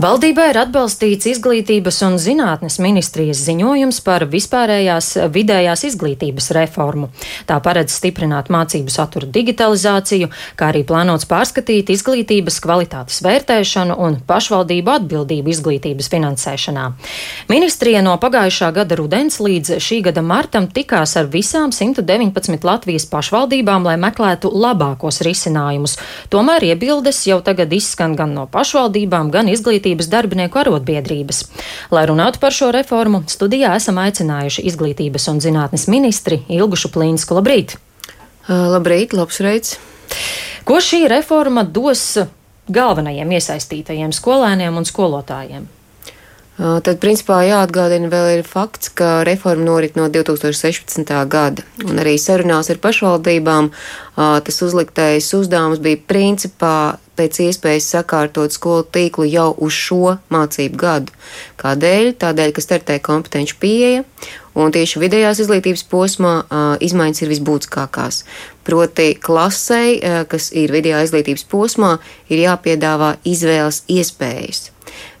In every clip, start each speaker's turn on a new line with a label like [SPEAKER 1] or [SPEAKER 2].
[SPEAKER 1] Valdībai ir atbalstīts Izglītības un zinātnes ministrijas ziņojums par vispārējās vidējās izglītības reformu. Tā paredz stiprināt mācību satura digitalizāciju, kā arī plānots pārskatīt izglītības kvalitātes vērtēšanu un pašvaldību atbildību izglītības finansēšanā. Ministrija no pagājušā gada rudens līdz šī gada martam tikās ar visām 119 Latvijas pašvaldībām, lai meklētu labākos risinājumus. Tomēr iebildes jau tagad izskan gan no pašvaldībām, gan izglītības izglītības darbinieku arotbiedrības. Lai runātu par šo reformu, studijā esam aicinājuši izglītības un zinātnes ministri Ilgušu Plīnsku. Labrīt!
[SPEAKER 2] Labrīt, labs reids!
[SPEAKER 1] Ko šī reforma dos galvenajiem iesaistītajiem skolēniem un skolotājiem?
[SPEAKER 2] Tad, principā, jāatgādina vēl ir fakts, ka reforma norit no 2016. gada, un arī sarunās ar pašvaldībām tas uzliktais uzdevums bija principā pēc iespējas sakārtot skolu tīklu jau uz šo mācību gadu. Kādēļ? Tādēļ, ka startē kompetenci pieeja, un tieši vidējās izglītības posmā izmaiņas ir visbūtiskākās. Proti, klasei, kas ir vidējā izglītības posmā, ir jāpiedāvā izvēles iespējas.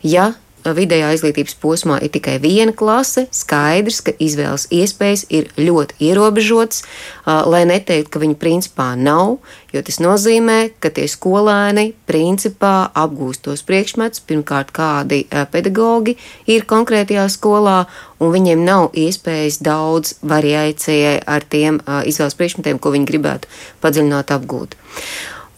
[SPEAKER 2] Ja vidējā izglītības posmā ir tikai viena klase, skaidrs, ka izvēles iespējas ir ļoti ierobežotas, lai neteiktu, ka viņu principā nav, jo tas nozīmē, ka tie skolēni principā apgūst tos priekšmetus, pirmkārt, kādi pedagogi ir konkrētajā skolā, un viņiem nav iespējas daudz variācijai ar tiem izvēles priekšmetiem, ko viņi gribētu padziļināt apgūt.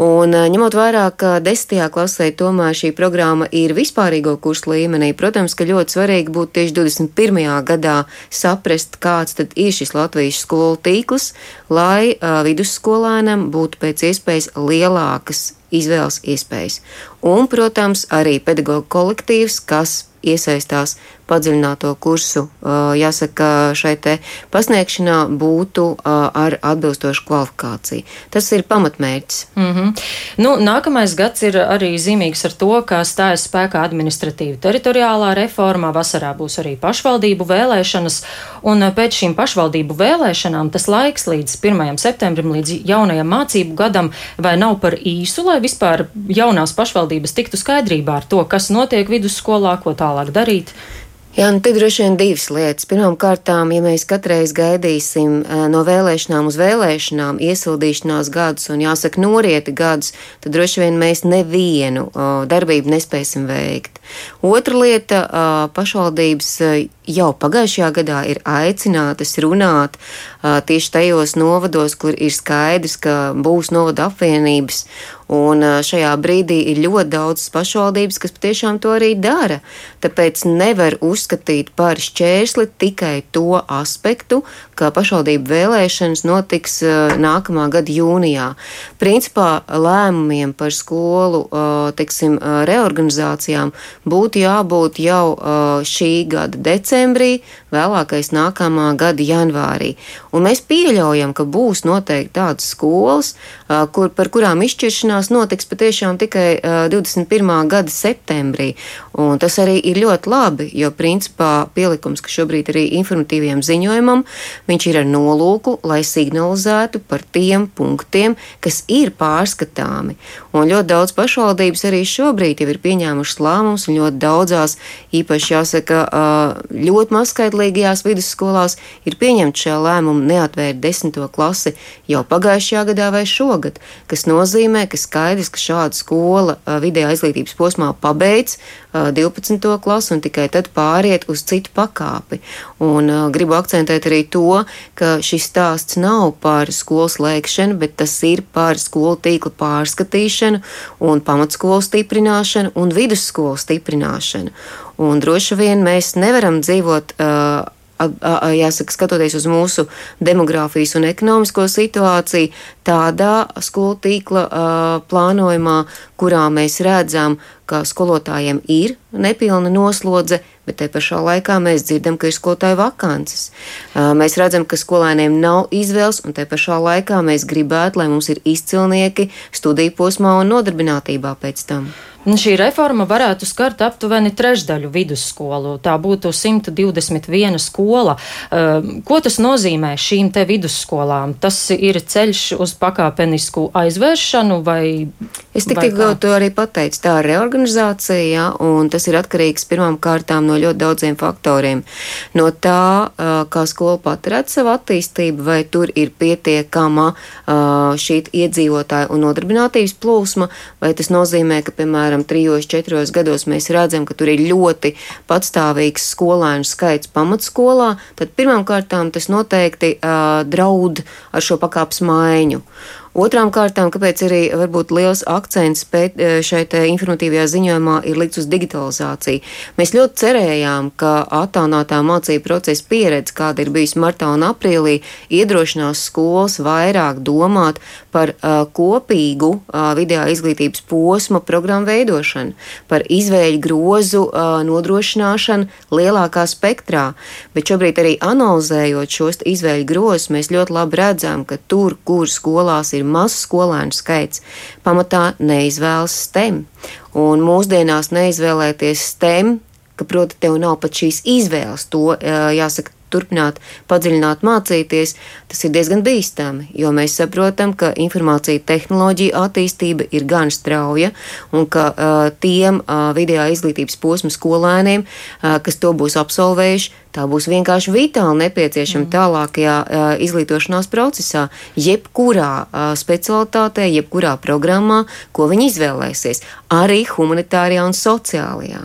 [SPEAKER 2] Un ņemot vērā, ka desmitajā klasē tomēr šī programma ir vispārīgo kursu līmenī, protams, ka ļoti svarīgi būtu tieši 21. gadā saprast, kāds tad ir šis Latvijas skolu tīkls, lai uh, vidusskolēnam būtu pēc iespējas lielākas izvēles iespējas. Un, protams, arī pedagoģa kolektīvs, kas iesaistās padziļināto kursu, jāsaka, šai te pasniegšanā būtu ar atbilstošu kvalifikāciju. Tas ir pamatmērķis.
[SPEAKER 1] Mm -hmm. nu, nākamais gads ir arī zīmīgs ar to, ka stājas spēkā administratīva teritoriālā reforma, vasarā būs arī pašvaldību vēlēšanas, un pēc šīm pašvaldību vēlēšanām tas laiks līdz 1. septembrim, līdz jaunajam mācību gadam, vai nav par īsu, lai vispār jaunās pašvaldības tiktu skaidrībā ar to, kas notiek vidusskolā, ko tālāk darīt?
[SPEAKER 2] Jā, nu, te droši vien divas lietas. Pirmkārt, ja mēs katreiz gaidīsim no vēlēšanām uz vēlēšanām, iesildīšanās gadus un jāsaka norieti gadus, tad droši vien mēs nevienu darbību nespēsim veikt. Otra lieta - pašvaldības jau pagājušajā gadā ir aicinātas runāt tieši tajos novados, kur ir skaidrs, ka būs novada apvienības. Un šajā brīdī ir ļoti daudz pašvaldības, kas patiešām to arī dara. Tāpēc nevar uzskatīt par šķērsli tikai to aspektu, ka pašvaldību vēlēšanas notiks nākamā gada jūnijā. Principā lēmumiem par skolu teiksim, reorganizācijām būtu jābūt jau šī gada decembrī, vēlākais nākamā gada janvārī. Un mēs pieļaujam, ka būs noteikti tādas skolas, kur, par kurām izšķiršanās notiks patiešām tikai 21. gada septembrī. Un tas arī ir ļoti labi, jo principā pielikums, kas šobrīd arī informatīviem ziņojumam, viņš ir ar nolūku, lai signalizētu par tiem punktiem, kas ir pārskatāmi. Un ļoti daudz pašvaldības arī šobrīd jau ir pieņēmušas lēmumus un ļoti daudzās, īpaši jāsaka, ļoti mazskaitlīgajās vidusskolās ir pieņemts šajā lēmuma neatvērt desmito klasi jau pagājušajā gadā vai šogad, kas nozīmē, ka skaidrs, ka šāda skola vidējā izglītības posmā pabeidz 12. klasi un tikai tad pāriet uz citu pakāpi. Un gribu akcentēt arī to, ka šis stāsts nav par skolas lēkšanu, bet tas ir par skolu tīkla pārskatīšanu un pamatskolu stiprināšanu un vidusskolu stiprināšanu. Un droši vien mēs nevaram dzīvot uh, jāsaka, skatoties uz mūsu demogrāfijas un ekonomisko situāciju, tādā skolu tīkla uh, plānojumā, kurā mēs redzam, ka skolotājiem ir nepilna noslodze, bet te pašā laikā mēs dzirdam, ka ir skolotāju vakances. Uh, mēs redzam, ka skolēniem nav izvēles, un te pašā laikā mēs gribētu, lai mums ir izcilnieki studiju posmā un nodarbinātībā pēc tam.
[SPEAKER 1] Šī reforma varētu skart aptuveni trešdaļu vidusskolu. Tā būtu 121 skola. Ehm, ko tas nozīmē šīm te vidusskolām? Tas ir ceļš uz pakāpenisku aizvēršanu vai?
[SPEAKER 2] Es tik tikko to arī pateicu. Tā ir reorganizācija, un tas ir atkarīgs pirmām kārtām no ļoti daudziem faktoriem. No tā, kā skola pat redz savu attīstību, vai tur ir pietiekama šī iedzīvotāja un nodarbinātības plūsma, vai tas nozīmē, ka, piemēram, piemēram, trijos, četros gados mēs redzam, ka tur ir ļoti patstāvīgs skolēnu skaits pamatskolā, tad pirmām kārtām tas noteikti uh, draud ar šo pakāpes maiņu. Otrām kārtām, kāpēc arī varbūt liels akcents pēt, e, šeit informatīvajā ziņojumā ir likts uz digitalizāciju. Mēs ļoti cerējām, ka attālinātā mācību procesa pieredze, kāda ir bijusi martā un aprīlī, iedrošinās skolas vairāk domāt par uh, kopīgu uh, video izglītības posma programmu veidošanu, par izvēļu grozu uh, nodrošināšanu lielākā spektrā. Bet šobrīd arī analizējot šos izvēļu grozus, mēs ļoti labi redzam, ka tur, kur skolās ir ir mazs skolēnu skaits, pamatā neizvēlas STEM. Un mūsdienās neizvēlēties STEM, ka, proti, tev nav pat šīs izvēles, to jāsaka, turpināt, padziļināt, mācīties, tas ir diezgan bīstami, jo mēs saprotam, ka informācija tehnoloģija attīstība ir gan strauja un ka uh, tiem uh, video izglītības posmu skolēniem, uh, kas to būs absolvējuši, tā būs vienkārši vitāli nepieciešama mm. tālākajā uh, izglītošanās procesā, jebkurā uh, specialitātē, jebkurā programmā, ko viņi izvēlēsies, arī humanitārajā un sociālajā.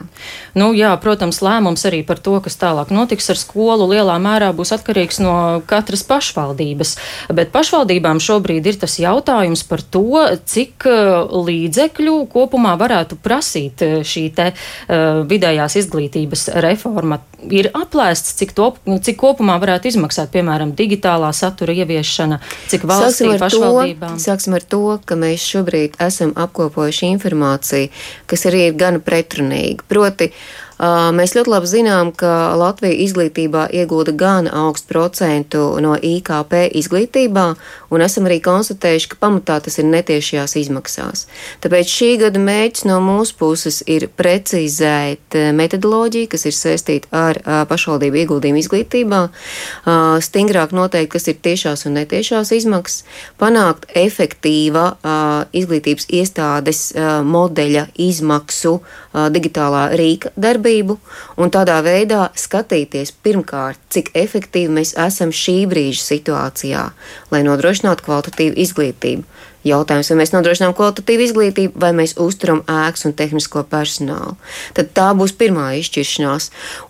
[SPEAKER 1] Nu, jā, protams, lēmums arī par to, kas tālāk notiks ar skolu, lielā mērā būs atkarīgs no katras pašvaldības. Bet pašvaldībām šobrīd ir tas jautājums par to, cik līdzekļu kopumā varētu prasīt šī te uh, vidējās izglītības reforma. Ir aplēsts aprasts, cik, to, cik kopumā varētu izmaksāt, piemēram, digitālā satura ieviešana, cik valstī pašvaldībām?
[SPEAKER 2] To, sāksim ar to, ka mēs šobrīd esam apkopojuši informāciju, kas arī ir gana pretrunīga. Proti, uh, Mēs ļoti labi zinām, ka Latvija izglītībā iegūda gan augstu procentu no IKP izglītībā, un esam arī konstatējuši, ka pamatā tas ir netiešajās izmaksās. Tāpēc šī gada mērķis no mūsu puses ir precizēt metodoloģiju, kas ir saistīta ar pašvaldību ieguldījumu izglītībā, stingrāk noteikt, kas ir tiešās un netiešās izmaksas, panākt efektīva izglītības iestādes modeļa izmaksu digitālā rīka darbība darbību un tādā veidā skatīties pirmkārt, cik efektīvi mēs esam šī brīža situācijā, lai nodrošinātu kvalitatīvu izglītību. Jautājums, vai mēs nodrošinām kvalitatīvu izglītību, vai mēs uzturam ēkas un tehnisko personālu. Tad tā būs pirmā izšķiršanās.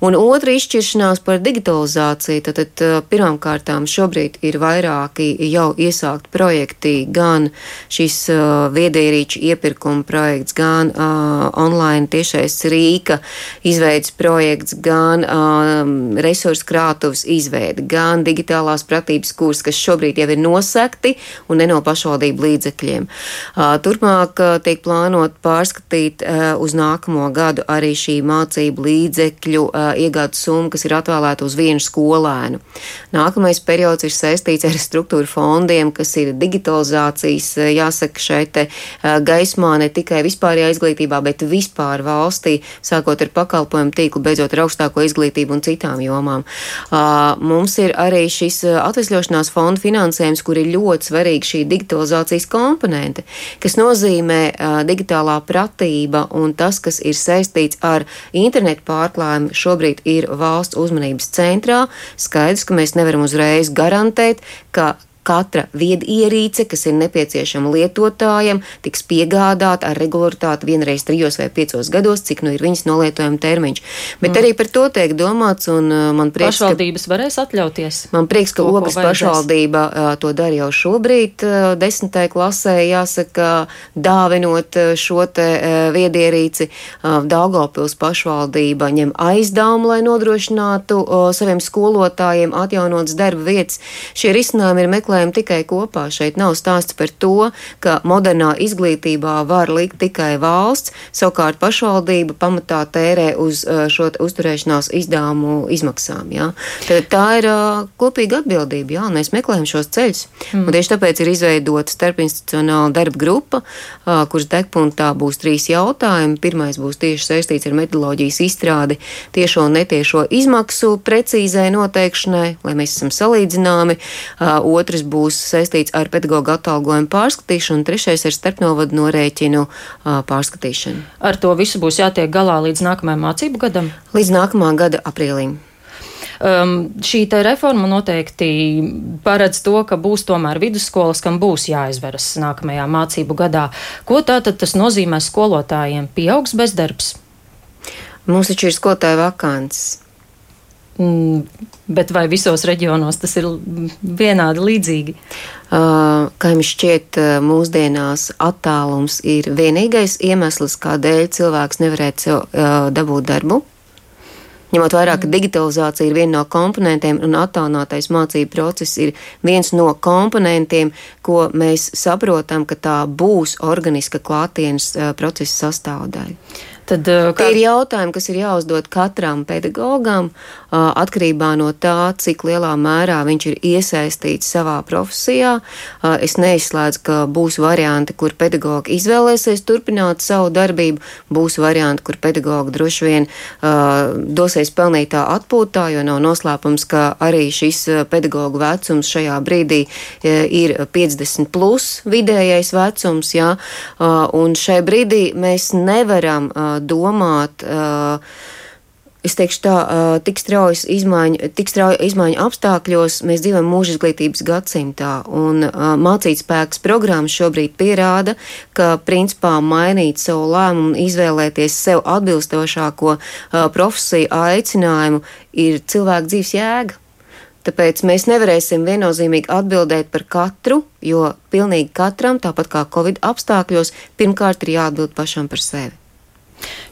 [SPEAKER 2] Un otra izšķiršanās par digitalizāciju. Tad, tad uh, pirmām kārtām šobrīd ir vairāki jau iesākti projekti, gan šis uh, viedierīču iepirkuma projekts, gan uh, online tiešais rīka izveids projekts, gan um, resursu krātuvs izveidi, gan digitālās pratības kurs, kas šobrīd jau ir nosekti un ne no pašvaldību līdzekļu līdzekļiem. Turpmāk tiek plānot pārskatīt uz nākamo gadu arī šī mācību līdzekļu iegādes summa, kas ir atvēlēta uz vienu skolēnu. Nākamais periods ir saistīts ar struktūra fondiem, kas ir digitalizācijas, jāsaka, šeit gaismā ne tikai vispārējā izglītībā, bet vispār valstī, sākot ar pakalpojumu tīklu, beidzot ar augstāko izglītību un citām jomām. Mums ir arī šis atvesļošanās fonda finansējums, kur ir ļoti svarīga šī digitalizācijas komponente, kas nozīmē uh, digitālā pratība un tas, kas ir saistīts ar internetu pārklājumu, šobrīd ir valsts uzmanības centrā. Skaidrs, ka mēs nevaram uzreiz garantēt, ka katra viedierīce, kas ir nepieciešama lietotājam, tiks piegādāta ar regularitāti vienreiz trijos vai piecos gados, cik nu ir viņas nolietojuma termiņš. Bet mm. arī par to tiek domāts, un uh, man prieks,
[SPEAKER 1] pašvaldības ka, varēs atļauties.
[SPEAKER 2] Man prieks, ka Ogas pašvaldība uh, to dara jau šobrīd, uh, desmitai klasē, jāsaka, dāvinot šo te viedierīci. Daugavpils pašvaldība ņem aizdevumu, lai nodrošinātu saviem skolotājiem atjaunotas darba vietas. Šie risinājumi ir meklējumi meklējam tikai kopā. Šeit nav stāsts par to, ka modernā izglītībā var likt tikai valsts, savukārt pašvaldība pamatā tērē uz šo uzturēšanās izdevumu izmaksām. Ja? Tad tā ir kopīga atbildība, jā, un mēs meklējam šos ceļus. Mm. Un tieši tāpēc ir izveidota starpinstitucionāla darba grupa, kuras degpunktā būs trīs jautājumi. Pirmais būs tieši saistīts ar metodoloģijas izstrādi, tiešo un netiešo izmaksu precīzai noteikšanai, lai mēs esam salīdzināmi. Otrs būs saistīts ar pedagoģu atalgojumu pārskatīšanu, un trešais ir starpnovadu norēķinu pārskatīšanu.
[SPEAKER 1] Ar to visu būs jātiek galā līdz nākamajam mācību gadam?
[SPEAKER 2] Līdz nākamā gada aprīlim.
[SPEAKER 1] Um, šī reforma noteikti paredz to, ka būs tomēr vidusskolas, kam būs jāizveras nākamajā mācību gadā. Ko tātad tas nozīmē skolotājiem? Pieaugs bezdarbs?
[SPEAKER 2] Mums taču ir skolotāja vakants.
[SPEAKER 1] Mm, bet vai visos reģionos tas ir vienādi līdzīgi?
[SPEAKER 2] Uh, kā jums šķiet, uh, mūsdienās attālums ir vienīgais iemesls, kādēļ cilvēks nevarētu sev uh, dabūt darbu? Ņemot vērā, ka digitalizācija ir viena no komponentiem un attālinātais mācību process ir viens no komponentiem, ko mēs saprotam, ka tā būs organiska klātienes procesa sastāvdaļa. Tad, kā... Tie ir jautājumi, kas ir jāuzdod katram pedagogam, atkarībā no tā, cik lielā mērā viņš ir iesaistīts savā profesijā. Es neizslēdzu, ka būs varianti, kur pedagogi izvēlēsies turpināt savu darbību, būs varianti, kur pedagogi droši vien dosies pelnītā atpūtā, jo nav noslēpums, ka arī šis pedagoģu vecums šajā brīdī ir 50 plus vidējais vecums, jā, un šai brīdī mēs nevaram domāt. Es teikšu, tā, tik straujas izmaiņu, tik strauja izmaiņu apstākļos mēs dzīvojam mūža izglītības gadsimtā, un mācīt spēks programmas šobrīd pierāda, ka principā mainīt savu lēmumu un izvēlēties sev atbilstošāko profesiju aicinājumu ir cilvēka dzīves jēga. Tāpēc mēs nevarēsim viennozīmīgi atbildēt par katru, jo pilnīgi katram, tāpat kā Covid apstākļos, pirmkārt ir jāatbild pašam par sevi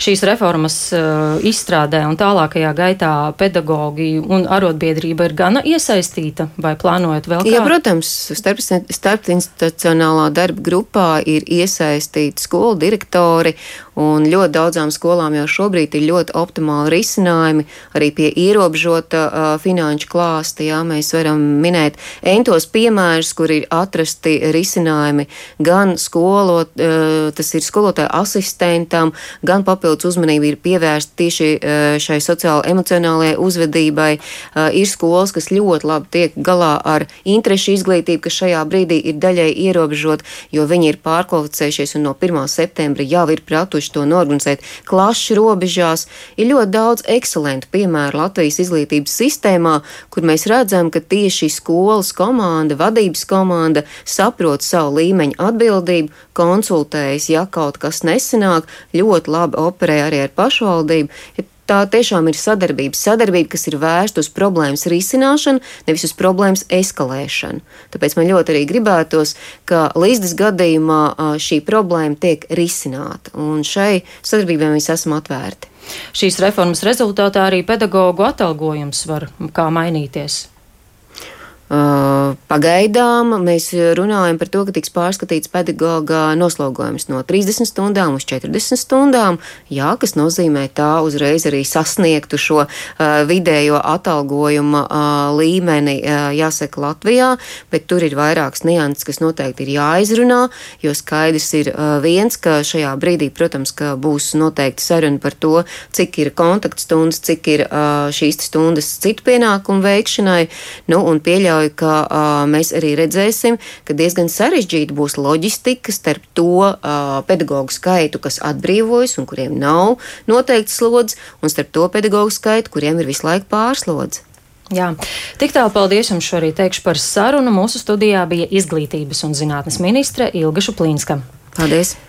[SPEAKER 1] šīs reformas uh, izstrādē un tālākajā gaitā pedagogi un arotbiedrība ir gana iesaistīta vai plānojat vēl?
[SPEAKER 2] Jā, kā? protams, starp, starpinstitucionālā darba grupā ir iesaistīti skolu direktori un ļoti daudzām skolām jau šobrīd ir ļoti optimāli risinājumi arī pie ierobežota uh, finanšu klāsta. Jā, mēs varam minēt entos piemērus, kur ir atrasti risinājumi gan skolot, uh, tas ir skolotāja asistentam, gan gan papildus uzmanība ir pievērsta tieši eh, šai sociāli emocionālajai uzvedībai. Eh, ir skolas, kas ļoti labi tiek galā ar interešu izglītību, kas šajā brīdī ir daļai ierobežot, jo viņi ir pārkvalificējušies un no 1. septembra jau ir pratuši to norganizēt klašu robežās. Ir ļoti daudz ekscelentu piemēru Latvijas izglītības sistēmā, kur mēs redzam, ka tieši skolas komanda, vadības komanda saprot savu līmeņu atbildību, konsultējas, ja kaut kas nesanāk, ļoti labi labi operē arī ar pašvaldību. Ja tā tiešām ir sadarbība. Sadarbība, kas ir vērsta uz problēmas risināšanu, nevis uz problēmas eskalēšanu. Tāpēc man ļoti arī gribētos, ka līdzdes gadījumā šī problēma tiek risināta, un šai sadarbībai mēs esam atvērti.
[SPEAKER 1] Šīs reformas rezultātā arī pedagoģu atalgojums var kā mainīties.
[SPEAKER 2] Pagaidām mēs runājam par to, ka tiks pārskatīts pedagoģa noslogojums no 30 stundām uz 40 stundām, jā, kas nozīmē tā uzreiz arī sasniegtu šo uh, vidējo atalgojuma uh, līmeni, uh, jāsaka, Latvijā, bet tur ir vairākas nianses, kas noteikti ir jāizrunā, jo skaidrs ir uh, viens, ka šajā brīdī, protams, ka būs noteikti saruna par to, cik ir kontaktstundas, cik ir uh, šīs stundas citu pienākumu veikšanai, nu, un pieļauj pieļauju, ka uh, mēs arī redzēsim, ka diezgan sarežģīta būs loģistika starp to uh, pedagoģu skaitu, kas atbrīvojas un kuriem nav noteikts slodzes, un starp to pedagoģu skaitu, kuriem ir visu laiku pārslodze.
[SPEAKER 1] Jā, tik tālu paldies jums šorīt teikšu par sarunu. Mūsu studijā bija izglītības un zinātnes ministre Ilga Šuplīnska.
[SPEAKER 2] Paldies!